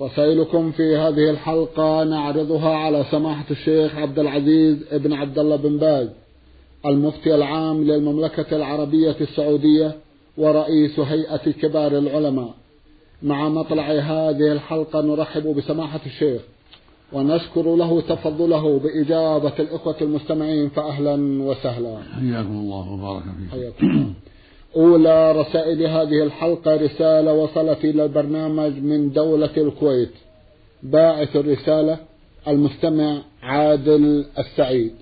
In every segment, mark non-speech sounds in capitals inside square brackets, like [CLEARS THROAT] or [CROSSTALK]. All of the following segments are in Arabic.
رسائلكم في هذه الحلقة نعرضها على سماحة الشيخ عبد العزيز ابن عبد الله بن باز المفتي العام للمملكة العربية السعودية ورئيس هيئة كبار العلماء. مع مطلع هذه الحلقة نرحب بسماحة الشيخ ونشكر له تفضله بإجابة الإخوة المستمعين فأهلا وسهلا. حياكم الله وبارك فيكم. حياكم أولى رسائل هذه الحلقة رسالة وصلت إلى البرنامج من دولة الكويت. باعث الرسالة المستمع عادل السعيد.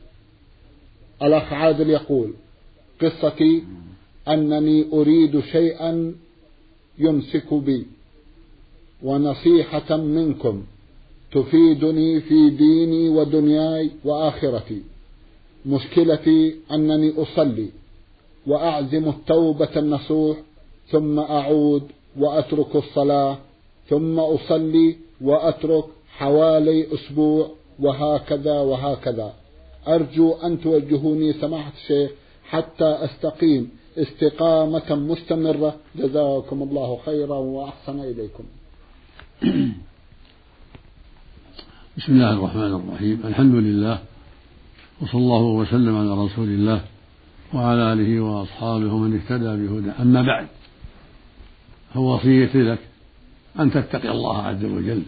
الأخ عادل يقول قصتي أنني أريد شيئا يمسك بي ونصيحة منكم تفيدني في ديني ودنياي وآخرتي. مشكلتي أنني أصلي. وأعزم التوبة النصوح ثم أعود وأترك الصلاة ثم أصلي وأترك حوالي أسبوع وهكذا وهكذا. أرجو أن توجهوني سماحة الشيخ حتى أستقيم استقامة مستمرة. جزاكم الله خيرا وأحسن إليكم. بسم الله الرحمن الرحيم. الحمد لله وصلى الله وسلم على رسول الله. وعلى آله وأصحابه ومن اهتدى بهدى أما بعد فوصيتي لك أن تتقي الله عز وجل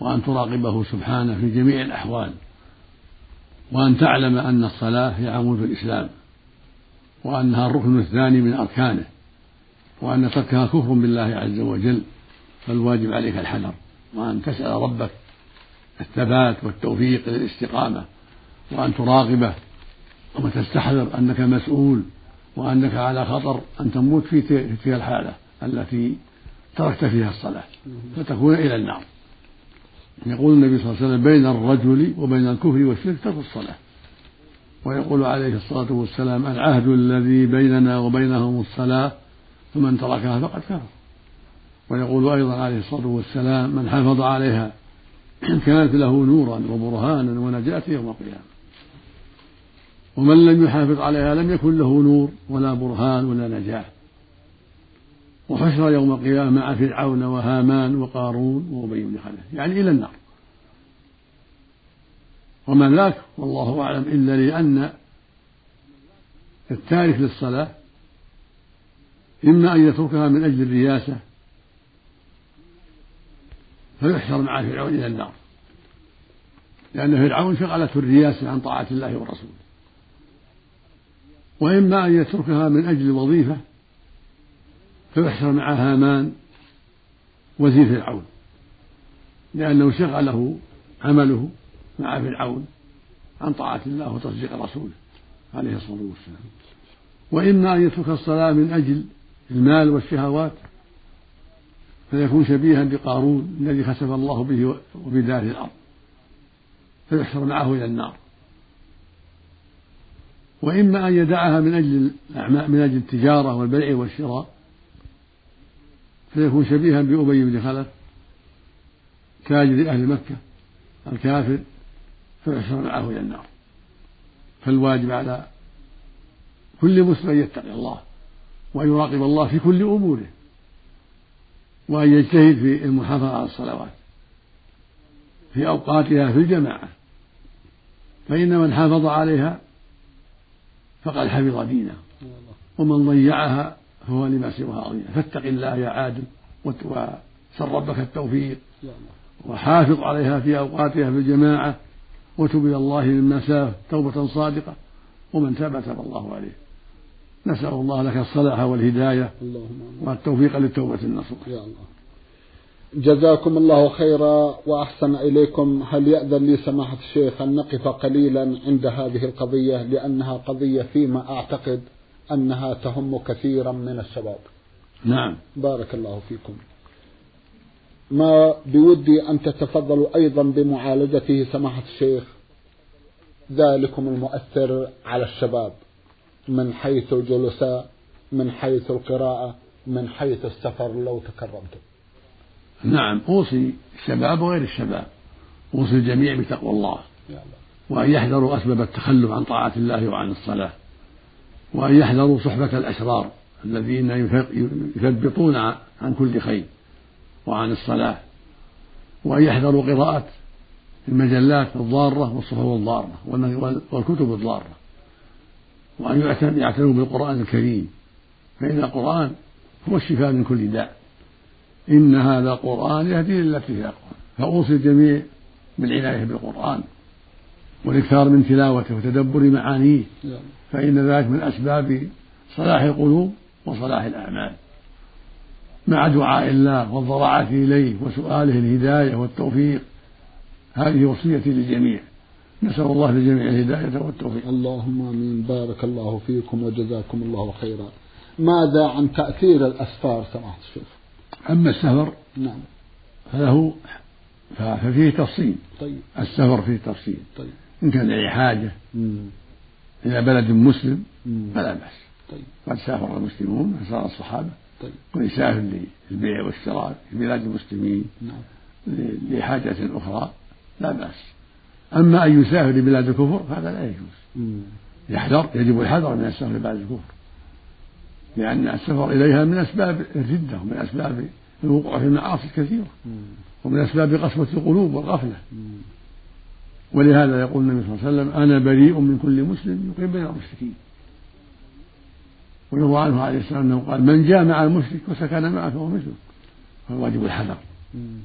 وأن تراقبه سبحانه في جميع الأحوال وأن تعلم أن الصلاة هي عمود الإسلام وأنها الركن الثاني من أركانه وأن تركها كفر بالله عز وجل فالواجب عليك الحذر وأن تسأل ربك الثبات والتوفيق للاستقامة وأن تراقبه وتستحذر أنك مسؤول وأنك على خطر أن تموت في تلك الحالة التي تركت فيها الصلاة فتكون إلى النار. يقول النبي صلى الله عليه وسلم بين الرجل وبين الكفر والشرك ترك الصلاة. ويقول عليه الصلاة والسلام العهد الذي بيننا وبينهم الصلاة فمن تركها فقد كفر. ويقول أيضا عليه الصلاة والسلام من حافظ عليها كانت له نورا وبرهانا ونجاة يوم القيامة. ومن لم يحافظ عليها لم يكن له نور ولا برهان ولا نجاة وحشر يوم القيامة مع فرعون وهامان وقارون وأبي بن خلف. يعني إلى النار. وما ذاك والله أعلم إلا لأن التارك للصلاة إما أن يتركها من أجل الرياسة فيحشر مع فرعون إلى النار. لأن فرعون شغلته الرياسة عن طاعة الله ورسوله. وإما أن يتركها من أجل الوظيفة فيحشر مع هامان وزير فرعون لأنه شغله عمله مع فرعون عن طاعة الله وتصديق رسوله عليه الصلاة والسلام. وإما أن يترك الصلاة من أجل المال والشهوات فيكون شبيها بقارون الذي خسف الله به وبداره الأرض فيحشر معه إلى النار. وإما أن يدعها من أجل من أجل التجارة والبيع والشراء فيكون شبيها بأبي بن خلف تاجر أهل مكة الكافر فيحشر معه إلى النار. فالواجب على كل مسلم أن يتقي الله وأن يراقب الله في كل أموره وأن يجتهد في المحافظة على الصلوات في أوقاتها في الجماعة. فإن من حافظ عليها فقد حفظ دينه. ومن ضيعها فهو لما سواها عظيم. فاتق الله يا عادل وسل ربك التوفيق. وحافظ عليها في أوقاتها في الجماعة. وتب إلى الله مما ساف توبة صادقة. ومن تاب تاب الله عليه. نسأل الله لك الصلاح والهداية. والتوفيق للتوبة النصوح. يا الله. جزاكم الله خيرا وأحسن إليكم. هل يأذن لي سماحة الشيخ أن نقف قليلا عند هذه القضية؟ لأنها قضية فيما أعتقد أنها تهم كثيرا من الشباب. نعم. بارك الله فيكم. ما بودي أن تتفضلوا أيضا بمعالجته سماحة الشيخ. ذلكم المؤثر على الشباب. من حيث الجلساء من حيث القراءة من حيث السفر لو تكرمتم. نعم أوصي الشباب وغير الشباب. أوصي الجميع بتقوى الله. وأن يحذروا أسباب التخلف عن طاعة الله وعن الصلاة. وأن يحذروا صحبة الأشرار الذين يثبطون عن كل خير وعن الصلاة. وأن يحذروا قراءة المجلات الضارة والصحف الضارة والكتب الضارة. وأن يعتنوا بالقرآن الكريم. فإن القرآن هو الشفاء من كل داء. إن هذا القرآن يهدي للتي هي أقوى. فأوصي الجميع بالعناية بالقرآن والإكثار من تلاوته وتدبر معانيه. فإن ذلك من أسباب صلاح القلوب وصلاح الأعمال. مع دعاء الله والضراعة إليه وسؤاله الهداية والتوفيق هذه وصيتي للجميع. نسأل الله للجميع الهداية والتوفيق. اللهم آمين. بارك الله فيكم وجزاكم الله خيرا. ماذا عن تأثير الأسفار؟ سماحة الشيخ. أما السفر نعم. فله ففيه تفصيل. طيب. السفر فيه تفصيل. طيب. إن كان لأي حاجة. مم. إلى بلد مسلم مم. فلا بأس. طيب. قد سافر المسلمون فسار الصحابة. طيب. ويسافر للبيع والشراء في بلاد المسلمين نعم. لحاجة أخرى لا بأس. أما أن يسافر لبلاد الكفر فهذا لا يجوز. يحذر يجب الحذر من السفر لبلاد الكفر. لأن السفر إليها من أسباب الردة ومن أسباب الوقوع في المعاصي الكثيرة. ومن أسباب قسوة القلوب والغفلة. ولهذا يقول النبي صلى الله عليه وسلم أنا بريء من كل مسلم يقيم بين المشركين ويروى عنه عليه السلام أنه قال من جامع المشرك وسكن معه فهو مثله فالواجب الحذر.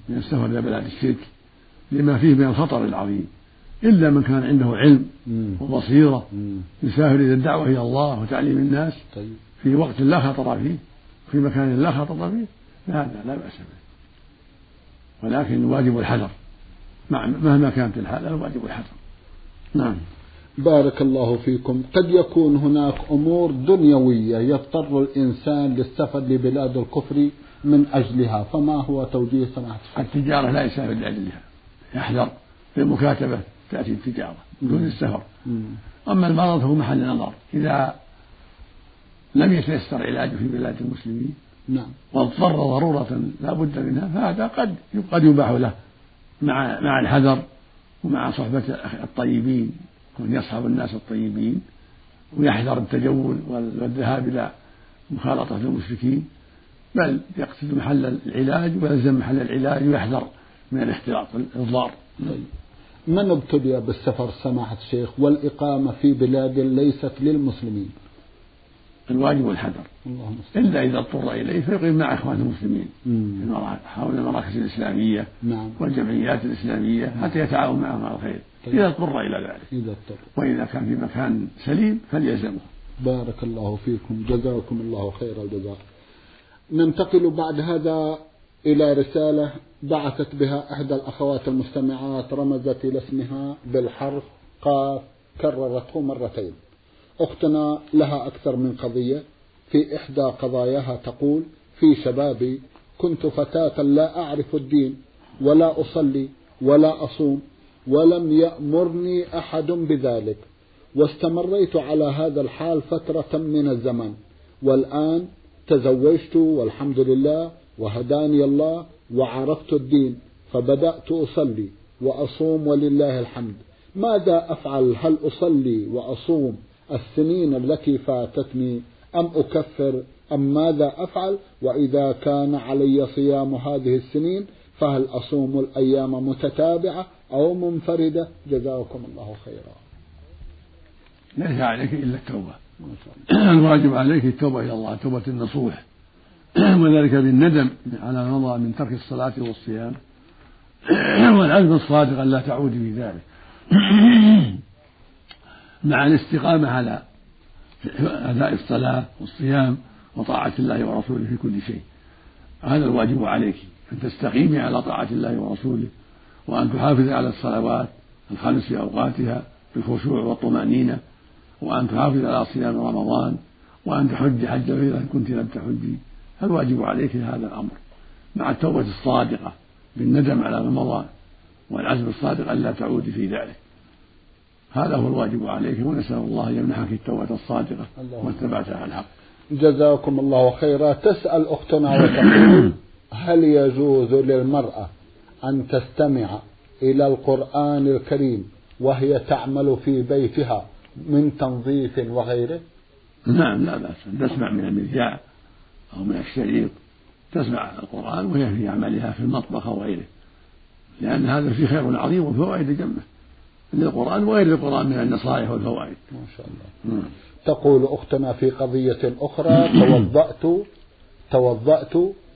من السفر إلى بلاد الشرك لما فيه من الخطر العظيم إلا من كان عنده علم. وبصيرة. يسافر إلى الدعوة إلى الله وتعليم الناس طيب في وقت لا خطر فيه في مكان لا خطر فيه فهذا لا بأس به. ولكن الواجب الحذر. مهما كانت الحالة الواجب الحذر. نعم. بارك الله فيكم. قد يكون هناك أمور دنيوية يضطر الإنسان للسفر لبلاد الكفر من أجلها فما هو توجيه سماحة؟ التجارة لا يسافر لأجلها يحذر. في المكاتبة تأتي التجارة دون السفر. أما المرض فهو محل نظر. إذا لم يتيسر علاجه في بلاد المسلمين. نعم. واضطر ضرورة لا بد منها فهذا قد قد يباح له مع مع الحذر ومع صحبة الطيبين وأن يصحب الناس الطيبين ويحذر التجول والذهاب إلى مخالطة المشركين. بل يقصد محل العلاج ويلزم محل العلاج ويحذر من الاختلاط الضار طيب. من ابتلي بالسفر سماحة الشيخ والإقامة في بلاد ليست للمسلمين؟ الواجب الحذر إلا إذا اضطر إليه فيقيم مع إخوانه المسلمين. حول المراكز الإسلامية نعم. والجمعيات الإسلامية حتى يتعاون معهم على الخير. طيب. إذا اضطر إلى ذلك. إذا اضطر. وإذا كان في مكان سليم فليلزمه. بارك الله فيكم. جزاكم الله خير الجزاء. ننتقل بعد هذا إلى رسالة بعثت بها إحدى الأخوات المستمعات رمزت إلى اسمها بالحرف قاف كررته مرتين. أختنا لها أكثر من قضية. في إحدى قضاياها تقول في شبابي كنت فتاة لا أعرف الدين ولا أصلي ولا أصوم ولم يأمرني أحد بذلك واستمريت على هذا الحال فترة من الزمن والآن تزوجت والحمد لله وهداني الله وعرفت الدين فبدأت أصلي وأصوم ولله الحمد. ماذا أفعل؟ هل أصلي وأصوم السنين التي فاتتني أم أكفر أم ماذا أفعل؟ وإذا كان علي صيام هذه السنين فهل أصوم الأيام متتابعة أو منفردة؟ جزاكم الله خيرا. ليس عليك إلا التوبة. الواجب عليك التوبة إلى الله توبة النصوح. [CLEARS THROAT] وذلك بالندم على ما مضى من ترك الصلاة والصيام. [CLEARS THROAT] والعزم الصادق أن لا تعود في ذلك. [CLEARS THROAT] مع الاستقامة على أداء الصلاة والصيام وطاعة الله ورسوله في كل شيء. هذا الواجب عليك أن تستقيمي على طاعة الله ورسوله وأن تحافظي على الصلوات الخمس في أوقاتها بالخشوع والطمأنينة وأن تحافظي على صيام رمضان وأن تحج حج إذا كنت لم تحجي. الواجب عليك هذا الأمر. مع التوبة الصادقة بالندم على ما مضى والعزم الصادق ألا تعودي في ذلك. هذا هو الواجب عليك ونسأل الله أن يمنحك التوبة الصادقة والثبات على الحق. جزاكم الله خيرا. تسأل أختنا [COUGHS] وتقول هل يجوز للمرأة أن تستمع إلى القرآن الكريم وهي تعمل في بيتها من تنظيف وغيره؟ نعم لا بأس. تسمع من المذياع أو من الشريط تسمع القرآن وهي في عملها في المطبخ أو غيره لأن هذا فيه خير عظيم وفوائد جمة للقرآن وغير القرآن من النصائح والفوائد. ما شاء الله. نعم. تقول أختنا في قضية أخرى توضأت توضأت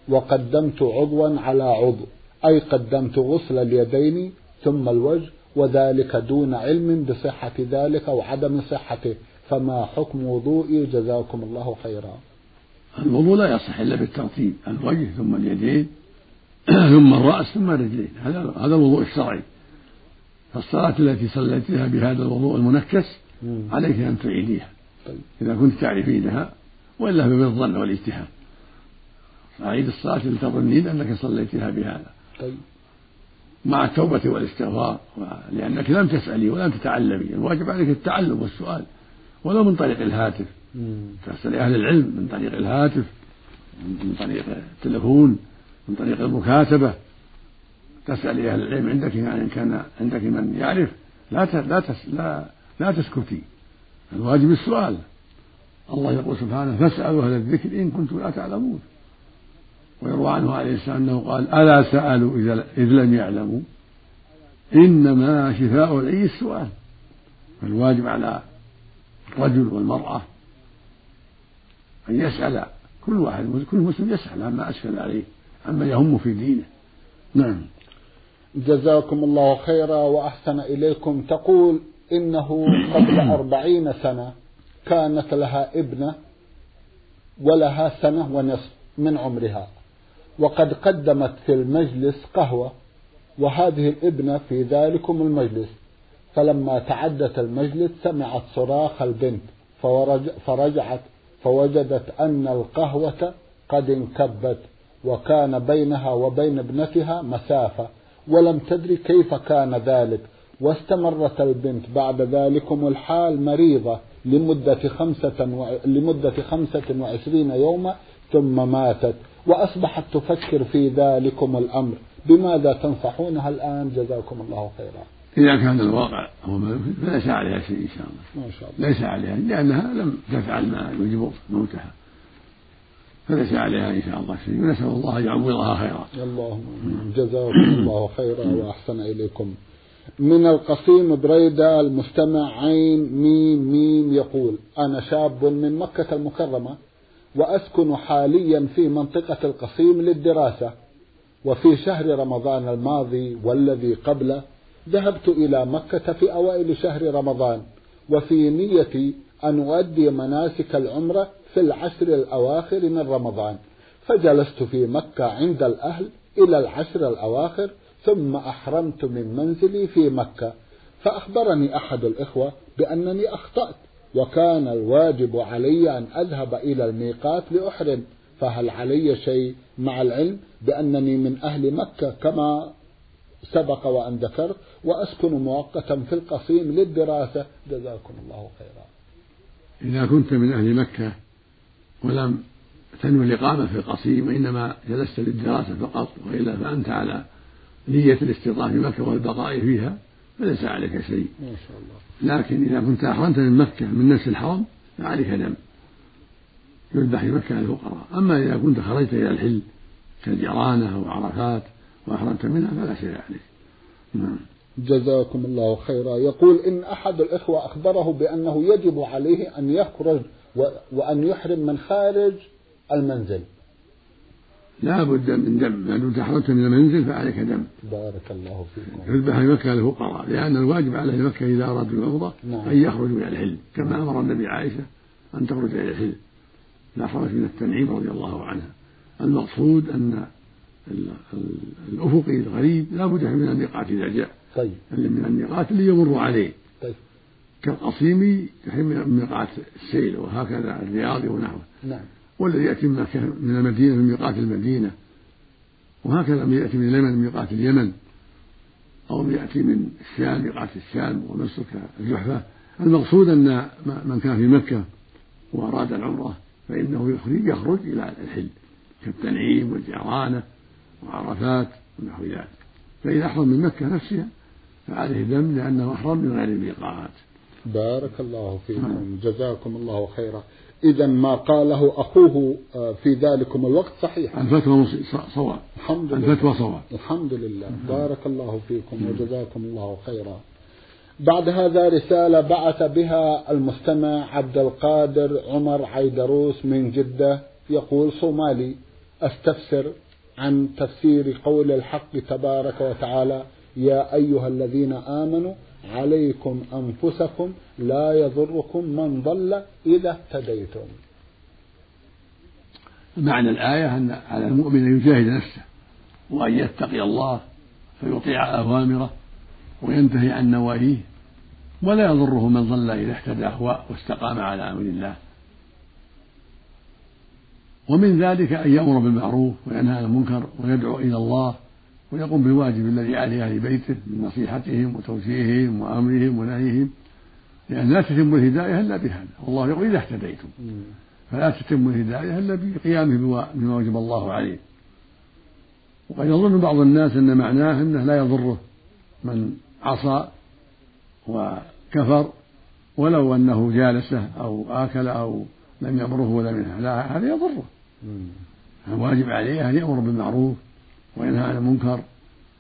وقدمت عضوا على عضو أي قدمت غسل اليدين ثم الوجه وذلك دون علم بصحة ذلك أو عدم صحته. فما حكم وضوئي؟ جزاكم الله خيرا. الوضوء لا يصح إلا بالترتيب الوجه ثم اليدين [CLEARS THROAT] ثم الرأس ثم الرجلين. هذا هذا الوضوء الشرعي. فالصلاة التي صليتها بهذا الوضوء المنكس عليك أن تعيديها. طيب. إذا كنت تعرفينها وإلا بالظن والإجتهاد. أعيد الصلاة لتظنين أنك صليتها بهذا. طيب. مع التوبة والاستغفار. لأنك لم تسألي ولم تتعلمي. الواجب عليك التعلم والسؤال. ولو من طريق الهاتف. تسأل أهل العلم من طريق الهاتف من طريق التلفون من طريق المكاتبة. تسأل أهل العلم عندك يعني إن كان عندك من يعرف لا لا لا لا تسكتي. الواجب السؤال. الله يقول سبحانه فاسألوا أهل الذكر إن كنتم لا تعلمون. ويروى عنه عليه السلام أنه قال ألا سألوا إذا إذ لم يعلموا؟ إنما شفاء العي السؤال. فالواجب على الرجل والمرأة أن يسأل كل واحد كل مسلم يسأل عما أشكل عليه عما يهم في دينه. نعم. جزاكم الله خيرا وأحسن إليكم. تقول إنه قبل [COUGHS] أربعين سنة كانت لها ابنة ولها سنة ونصف من عمرها وقد قدمت في المجلس قهوة وهذه الابنة في ذلكم المجلس. فلما تعدت المجلس سمعت صراخ البنت فرجعت فوجدت أن القهوة قد انكبت وكان بينها وبين ابنتها مسافة. ولم تدري كيف كان ذلك. واستمرت البنت بعد ذلكم الحال مريضة لمدة خمسة, و... لمدة خمسة وعشرين يوما ثم ماتت. وأصبحت تفكر في ذلكم الأمر. بماذا تنصحونها الآن؟ جزاكم الله خيرا. إذا كان الواقع هو ما فليس عليها شيء إن شاء الله. ما شاء الله. ليس عليها لأنها لم تفعل ما يوجب موتها. فليس عليها إن شاء الله شيء. ونسأل الله أن يعوضها خيرا. اللهم جزاكم الله خيرا وأحسن إليكم. من القصيم بريدة المستمع عين ميم ميم يقول أنا شاب من مكة المكرمة وأسكن حاليا في منطقة القصيم للدراسة وفي شهر رمضان الماضي والذي قبله ذهبت إلى مكة في أوائل شهر رمضان وفي نيتي أن أؤدي مناسك العمرة في العشر الأواخر من رمضان. فجلست في مكة عند الأهل إلى العشر الأواخر ثم أحرمت من منزلي في مكة. فأخبرني أحد الإخوة بأنني أخطأت وكان الواجب علي أن أذهب إلى الميقات لأحرم. فهل علي شيء مع العلم بأنني من أهل مكة كما سبق وأن ذكرت؟ وأسكن مؤقتا في القصيم للدراسة. جزاكم الله خيرا. إذا كنت من أهل مكة ولم تنوي الإقامة في القصيم وإنما جلست للدراسة فقط وإلا فأنت على نية الاستيطان في مكة والبقاء فيها فليس عليك شيء. ما شاء الله. لكن إذا كنت أحرمت من مكة من نفس الحرم فعليك دم. يذبح في مكة للفقراء. أما إذا كنت خرجت إلى الحل كالجرانة أو عرفات وأحرمت منها فلا شيء عليك. نعم. جزاكم الله خيرا. يقول إن أحد الإخوة أخبره بأنه يجب عليه أن يخرج وأن يحرم من خارج المنزل. لا بد من دم. ما دمت حرمت من المنزل فعليك دم. بارك الله فيكم. يذبح في مكة للفقراء لأن الواجب على أهل مكة إذا أرادوا العمرة نعم. أن يخرجوا إلى الحل كما أمر النبي عائشة أن تخرج إلى الحل. لا خرج من التنعيم رضي الله عنها. المقصود أن الأفقي الغريب لا بد من الميقات إذا جاء. طيب. من الميقات اللي يمر عليه. كالقصيم يحرم من ميقات السيل وهكذا الرياض ونحوه. نعم. والذي يأتي من المدينة من ميقات المدينة. وهكذا من يأتي من اليمن ميقات اليمن. أو يأتي من الشام ميقات الشام ومسلك الجحفة. المقصود أن من كان في مكة وأراد العمرة فإنه يخرج يخرج إلى الحل. كالتنعيم والجعرانة وعرفات ونحو ذلك. فإذا أحرم من مكة نفسها فعليه دم لأنه أحرم من غير الميقات. بارك الله فيكم. جزاكم الله خيرا. إذا ما قاله أخوه آه، في ذلكم الوقت صحيح. الفتوى صواب. الحمد لله. الفتوى صواب. الحمد لله. بارك الله فيكم وجزاكم الله خيرا. بعد هذا رسالة بعث بها المستمع عبد القادر عمر عيدروس من جدة. يقول صومالي أستفسر عن تفسير قول الحق تبارك وتعالى يا أيها الذين آمنوا عليكم أنفسكم لا يضركم من ضل إذا اهتديتم. معنى الآية أن على المؤمن أن يجاهد نفسه وأن يتقي الله فيطيع أوامره وينتهي عن نواهيه ولا يضره من ضل إذا اهتدى واستقام على أمر الله. ومن ذلك أن يأمر بالمعروف وينهى عن المنكر ويدعو إلى الله ويقوم بالواجب الذي عليه أهل بيته من نصيحتهم وتوجيههم وأمرهم ونهيهم لأن لا تتم الهداية إلا بهذا. والله يقول إذا اهتديتم. فلا تتم الهداية إلا بقيامه بما وجب الله عليه. وقد يظن بعض الناس أن معناه أنه لا يضره من عصى وكفر ولو أنه جالسه أو آكل أو لم يأمره ولا منها. لا هذا يضره. الواجب عليه أن يأمر بالمعروف وينهى عن المنكر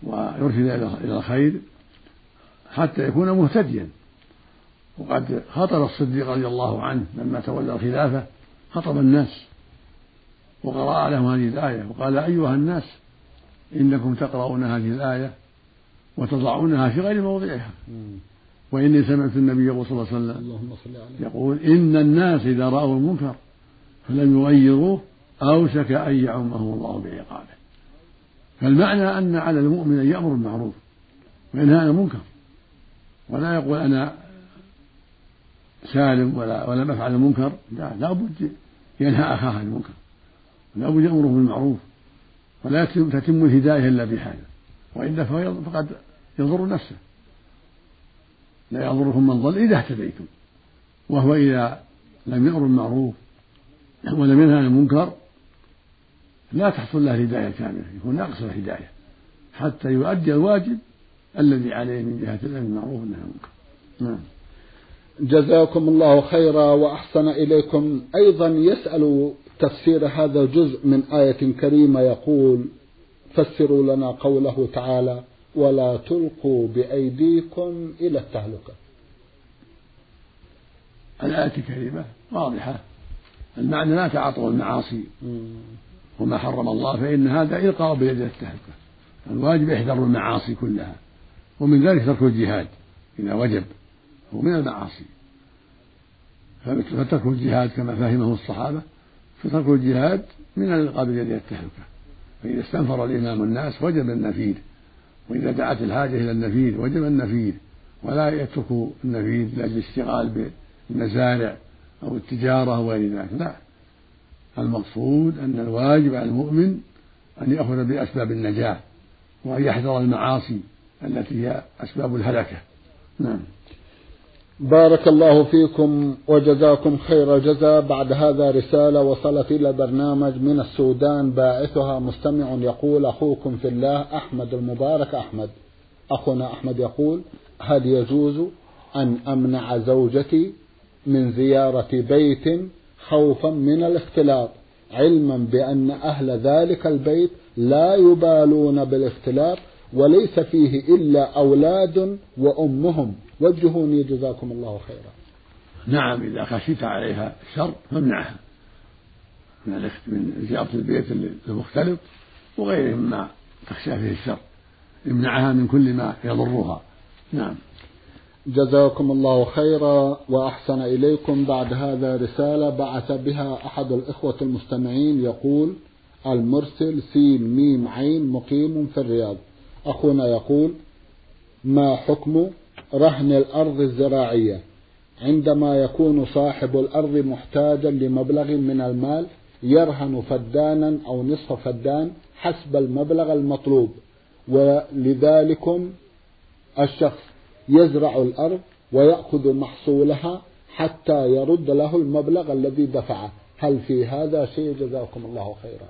ويرشد إلى الخير حتى يكون مهتديا. وقد خطب الصديق رضي الله عنه لما تولى الخلافة خطب الناس وقرأ لهم هذه الآية وقال أيها الناس إنكم تقرؤون هذه الآية وتضعونها في غير موضعها. وإني سمعت النبي صلى الله عليه وسلم يقول إن الناس إذا رأوا المنكر فلم يغيروه أوشك أن يعمهم الله بعقابه. فالمعنى أن على المؤمن أن يأمر بالمعروف وينهى عن المنكر. ولا يقول أنا سالم ولا ولم أفعل المنكر. لا لابد ينهى أخاه عن المنكر. لابد يأمره بالمعروف. ولا تتم الهداية إلا بهذا وإلا فقد يضر نفسه. لا يضركم من ضل إذا اهتديتم. وهو إذا لم يأمر بالمعروف ولم ينهى عن المنكر لا تحصل له الهداية كاملة يكون ناقص الهداية حتى يؤدي الواجب الذي عليه من جهة الأمر بالمعروف والنهي عن المنكر. نعم. جزاكم الله خيرا وأحسن إليكم. أيضا يسأل تفسير هذا الجزء من آية كريمة يقول فسروا لنا قوله تعالى ولا تلقوا بأيديكم إلى التهلكة الآية الكريمة واضحة. المعنى لا تعاطوا المعاصي. وما حرم الله فإن هذا إلقاء بيد التهلكة الواجب يحذر المعاصي كلها ومن ذلك ترك الجهاد إذا وجب هو من المعاصي. فترك الجهاد كما فهمه الصحابة فترك الجهاد من الإلقاء بيد التهلكة فإذا استنفر الإمام الناس وجب النفير وإذا دعت الحاجة إلى النفير وجب النفير ولا يترك النفير لأجل الاشتغال بالمزارع أو التجارة وغير ذلك. لا. المقصود أن الواجب على المؤمن أن يأخذ بأسباب النجاة وأن يحذر المعاصي التي هي أسباب الهلكة. نعم. بارك الله فيكم وجزاكم خير الجزاء. بعد هذا رسالة وصلت إلى برنامج من السودان. باعثها مستمع يقول أخوكم في الله أحمد المبارك. أحمد أخونا أحمد يقول هل يجوز أن أمنع زوجتي من زيارة بيت خوفا من الاختلاط. علما بأن أهل ذلك البيت لا يبالون بالاختلاط وليس فيه إلا أولاد وأمهم. وجهوني جزاكم الله خيرا. نعم إذا خشيت عليها الشر فامنعها. من من زيارة البيت المختلط وغيره مما تخشى فيه الشر. امنعها من كل ما يضرها. نعم. جزاكم الله خيرا وأحسن إليكم. بعد هذا رسالة بعث بها أحد الإخوة المستمعين يقول المرسل سين ميم عين مقيم في الرياض. أخونا يقول ما حكم رهن الأرض الزراعية؟ عندما يكون صاحب الأرض محتاجا لمبلغ من المال يرهن فدانا أو نصف فدان حسب المبلغ المطلوب. ولذلكم الشخص يزرع الأرض ويأخذ محصولها حتى يرد له المبلغ الذي دفعه. هل في هذا شيء؟ جزاكم الله خيرا.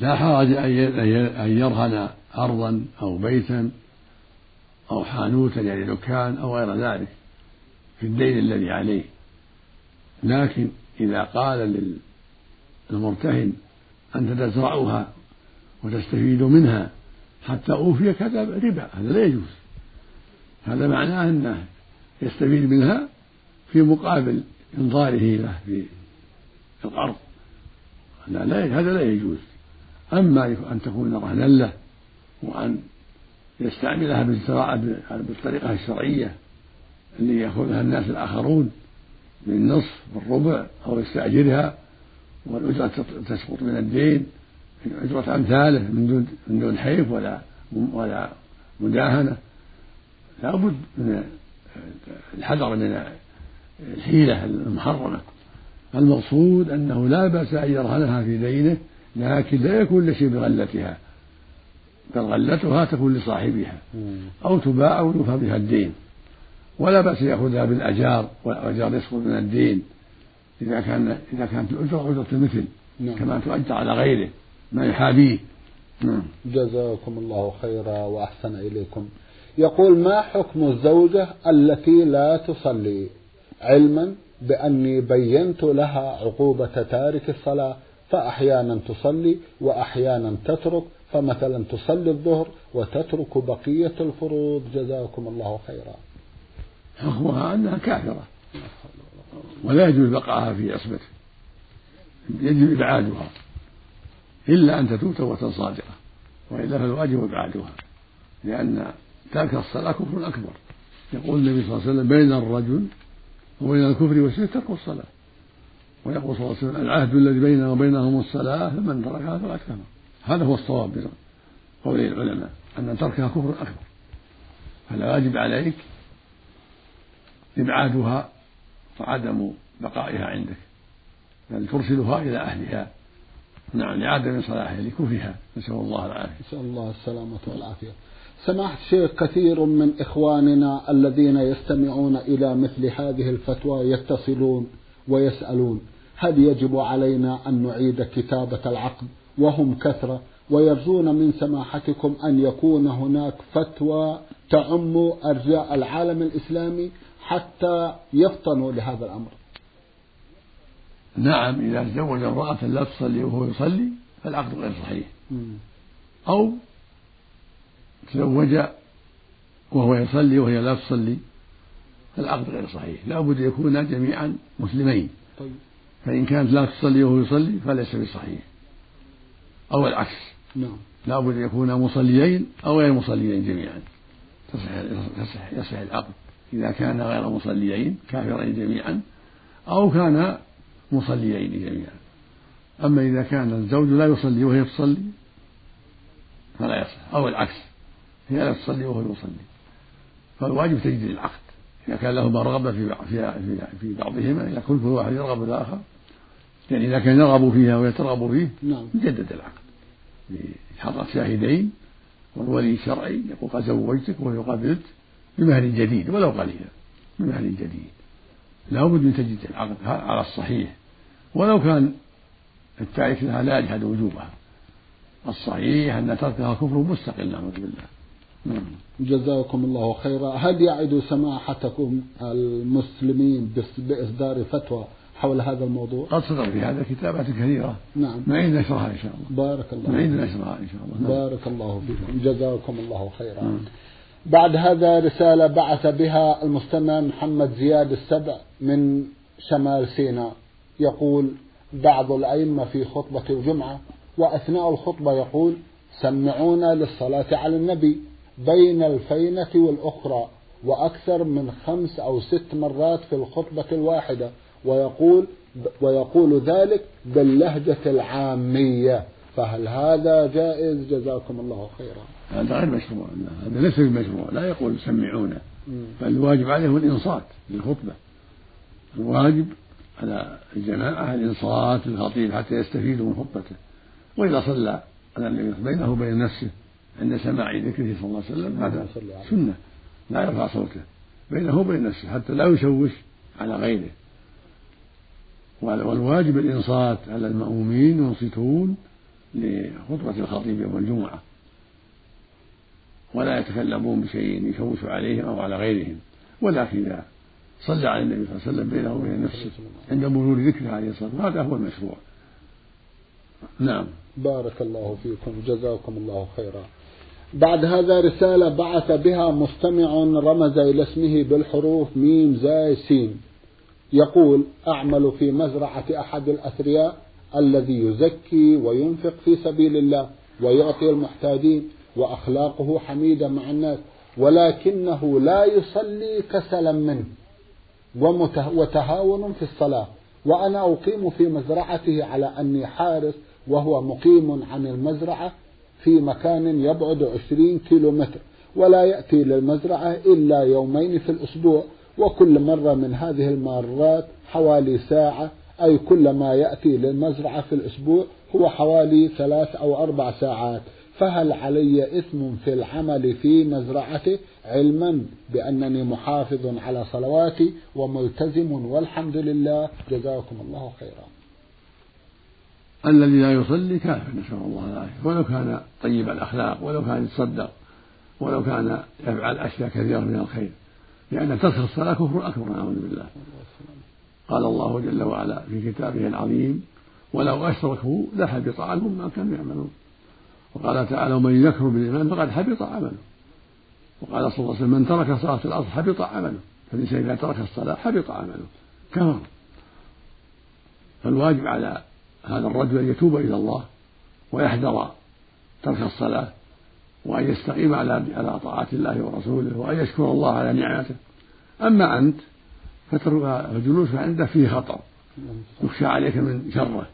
لا حرج أن يرهن أرضا أو بيتا أو حانوتا يعني دكان أو غير ذلك في الدين الذي عليه. لكن إذا قال للمرتهن أنت تزرعها وتستفيد منها حتى أوفيك هذا ربا. هذا لا يجوز. هذا معناه أنه يستفيد منها في مقابل إنظاره له في القرض هذا لا يجوز. أما أن تكون رهنا له وأن يستعملها بالطريقة الشرعية اللي يأخذها الناس الآخرون بالنصف بالربع أو يستأجرها والأجرة تسقط من الدين. أجرة أمثاله من دون من دون حيف ولا ولا مداهنة. لابد من الحذر من الحيلة المحرمة. المقصود أنه لا بأس أن يرهنها في دينه لكن لا يكون لشيء بغلتها. بل غلتها تكون لصاحبها أو تباع أو يوفى بها الدين. ولا بأس يأخذها بالأجار والأجار يسقط من الدين. إذا كان إذا كانت الأجرة أجرة المثل نعم. كما تؤجر على غيره. ما يحابيه نعم. جزاكم الله خيرا وأحسن إليكم. يقول ما حكم الزوجة التي لا تصلي؟ علما بأني بينت لها عقوبة تارك الصلاة فأحيانا تصلي وأحيانا تترك فمثلا تصلي الظهر وتترك بقية الفروض. جزاكم الله خيرا. حكمها أنها كافرة ولا يجوز بقاءها في عصمته يجب إبعادها. إلا أن تتوب توبة صادقة وإلا فالواجب إبعادها لأن ترك الصلاة كفر أكبر. يقول النبي صلى الله عليه وسلم بين الرجل وبين الكفر والشرك ترك الصلاة. ويقول صلى الله عليه وسلم العهد الذي بيننا وبينهم الصلاة فمن تركها فقد كفر. هذا هو الصواب من قول العلماء أن تركها كفر أكبر. فلا واجب عليك إبعادها وعدم بقائها عندك بل ترسلها إلى أهلها. نعم لعدم صلاحها لكفرها نسأل الله العافية. نسأل الله السلامة والعافية. سماحة الشيخ كثير من إخواننا الذين يستمعون إلى مثل هذه الفتوى يتصلون ويسألون هل يجب علينا أن نعيد كتابة العقد وهم كثرة ويرجون من سماحتكم أن يكون هناك فتوى تعم أرجاء العالم الإسلامي حتى يفطنوا لهذا الأمر؟ نعم إذا تزوج امرأة لا تصلي وهو يصلي فالعقد غير صحيح. أو تزوج وهو يصلي وهي لا تصلي فالعقد غير صحيح. لا بد يكونا جميعا مسلمين. طيب. فإن كانت لا تصلي وهو يصلي فليس بصحيح. أو العكس. نعم. لا بد يكونا مصليين أو غير مصليين جميعا. تصح يصح يصح العقد. إذا كان غير مصليين كافرين جميعا. أو كان مصليين جميعا. أما إذا كان الزوج لا يصلي وهي تصلي فلا يصح أو العكس هي لا تصلي وهو يصلي. فالواجب تجديد العقد. إذا كان لهما رغبة في في في بعضهما إذا كل واحد يرغب الآخر. يعني إذا كان يرغب فيها وهي ترغب فيه نعم. يجدد العقد. بحضرة شاهدين والولي الشرعي يقول قد زوجتك وهي قبلت بمهر جديد ولو قليلا بمهر جديد. لا بد من تجديد العقد على الصحيح. ولو كان التارك لها لا يجحد وجوبها. الصحيح أن تركها كفر مستقل نعوذ بالله. نعم. جزاكم الله خيرا. هل يعد سماحتكم المسلمين بإصدار فتوى حول هذا الموضوع؟ قد صدر في هذا كتابات كثيرة. نعم. نعيد نشرها إن شاء الله. بارك الله نعيد نشرها إن شاء الله. نعم. بارك الله فيكم. جزاكم الله خيرا. نعم. بعد هذا رسالة بعث بها المستمع محمد زياد السبع من شمال سيناء يقول بعض الأئمة في خطبة الجمعة وأثناء الخطبة يقول سمعونا للصلاة على النبي بين الفينة والأخرى وأكثر من خمس أو ست مرات في الخطبة الواحدة ويقول ويقول ذلك باللهجة العامية. فهل هذا جائز؟ جزاكم الله خيرا. هذا غير مشروع هذا ليس بمشروع لا يقول سمعونا. بل الواجب عليه الإنصات للخطبة. الواجب على الجماعة الإنصات للخطيب حتى يستفيدوا من خطبته. وإذا صلى على النبي بينه وبين نفسه عند سماع ذكره صلى الله عليه وسلم هذا سنة لا يرفع صوته. بينه وبين نفسه حتى لا يشوش على غيره. والواجب الإنصات على المأمومين ينصتون لخطبة الخطيب يوم الجمعة. ولا يتكلمون بشيء يشوش عليهم أو على غيرهم. ولكن إذا صلى على النبي صلى الله عليه وسلم بينه وبين نفسه عند مرور ذكره عليه الصلاة والسلام هذا هو المشروع. نعم. بارك الله فيكم جزاكم الله خيرا. بعد هذا رسالة بعث بها مستمع رمز إلى اسمه بالحروف ميم زاي سين. يقول أعمل في مزرعة أحد الأثرياء الذي يزكي وينفق في سبيل الله ويعطي المحتاجين. وأخلاقه حميدة مع الناس ولكنه لا يصلي كسلا منه وتهاون في الصلاة. وأنا أقيم في مزرعته على أني حارس وهو مقيم عن المزرعة في مكان يبعد عشرين كيلو متر ولا يأتي للمزرعة إلا يومين في الأسبوع. وكل مرة من هذه المرات حوالي ساعة أي كل ما يأتي للمزرعة في الأسبوع هو حوالي ثلاث أو أربع ساعات. فهل علي إثم في العمل في مزرعته علما بأنني محافظ على صلواتي وملتزم والحمد لله؟ جزاكم الله خيرا. الذي لا يصلي كافر نسأل الله العافية. ولو كان طيب الأخلاق ولو كان يتصدق ولو كان يفعل أشياء كثيرة من الخير. لأن ترك الصلاة كفر أكبر نعوذ بالله. قال الله جل وعلا في كتابه العظيم ولو أشركوا لحبط عنهم ما كانوا يعملون. وقال تعالى ومن يكفر بالإيمان فقد حبط عمله. وقال صلى الله عليه وسلم من ترك صلاة الأصل حبط عمله. فالإنسان إذا ترك الصلاة حبط عمله. كفر. فالواجب على هذا الرجل أن يتوب إلى الله ويحذر ترك الصلاة وأن يستقيم على على طاعة الله ورسوله وأن يشكر الله على نعمته. أما أنت فالجلوس عنده فيه خطر. يخشى عليك من شره.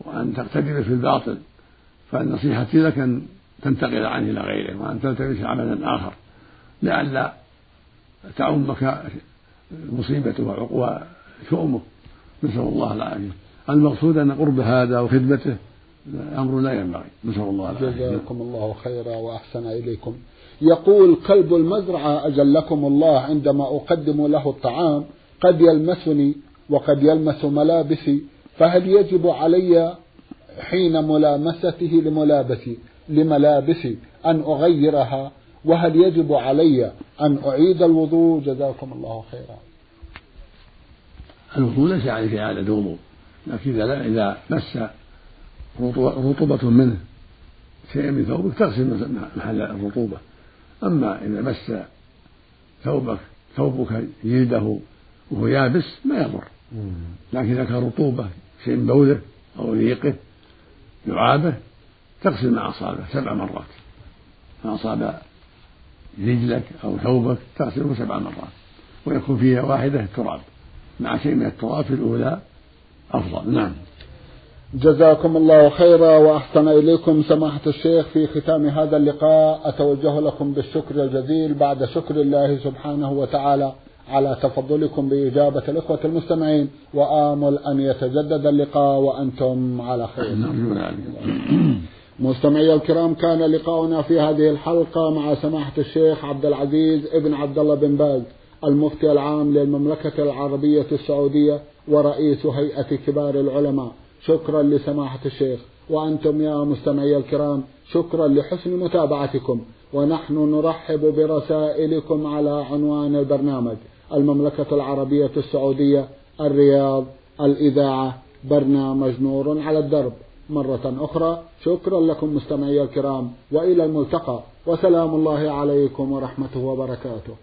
وأن تقتدر في الباطل. فنصيحتي لك أن تنتقل عنه إلى غيره وأن تلتمس عملا آخر لئلا تعمك مصيبته وشؤمه نسأل الله العافية. المقصود أن قرب هذا وخدمته أمر لا ينبغي. نسأل الله العافية. جزاكم الله خيرا وأحسن إليكم. يقول كلب المزرعة أجلكم الله عندما أقدم له الطعام قد يلمسني وقد يلمس ملابسي فهل يجب علي حين ملامسته لملابسي لملابسي أن أغيرها وهل يجب علي أن أعيد الوضوء؟ جزاكم الله خيرا. الوضوء ليس عليك إعادة وضوء لكن إذا إذا مس رطوبة منه شيء من ثوبك تغسل محل الرطوبة. أما إذا مس ثوبك ثوبك جلده وهو يابس ما يضر. لكن إذا كان رطوبة شيء من بوله أو ريقه لعابه تغسل ما أصابه سبع مرات. ما أصاب رجلك أو ثوبك تغسله سبع مرات. ويكون فيها واحدة التراب مع شيء من التراب في الأولى أفضل. نعم. جزاكم الله خيرا وأحسن إليكم. سماحة الشيخ في ختام هذا اللقاء أتوجه لكم بالشكر الجزيل. بعد شكر الله سبحانه وتعالى. على تفضلكم بإجابة الإخوة المستمعين وآمل أن يتجدد اللقاء وأنتم على خير. [CLEARS THROAT] مستمعي الكرام كان لقاؤنا في هذه الحلقة مع سماحة الشيخ عبد العزيز ابن عبد الله بن باز المفتي العام للمملكة العربية السعودية ورئيس هيئة كبار العلماء. شكرا لسماحة الشيخ. وأنتم يا مستمعي الكرام شكرا لحسن متابعتكم. ونحن نرحب برسائلكم على عنوان البرنامج. المملكة العربية السعودية الرياض الإذاعة برنامج نور على الدرب. مرة أخرى شكرا لكم مستمعي الكرام وإلى الملتقى. وسلام الله عليكم ورحمته وبركاته.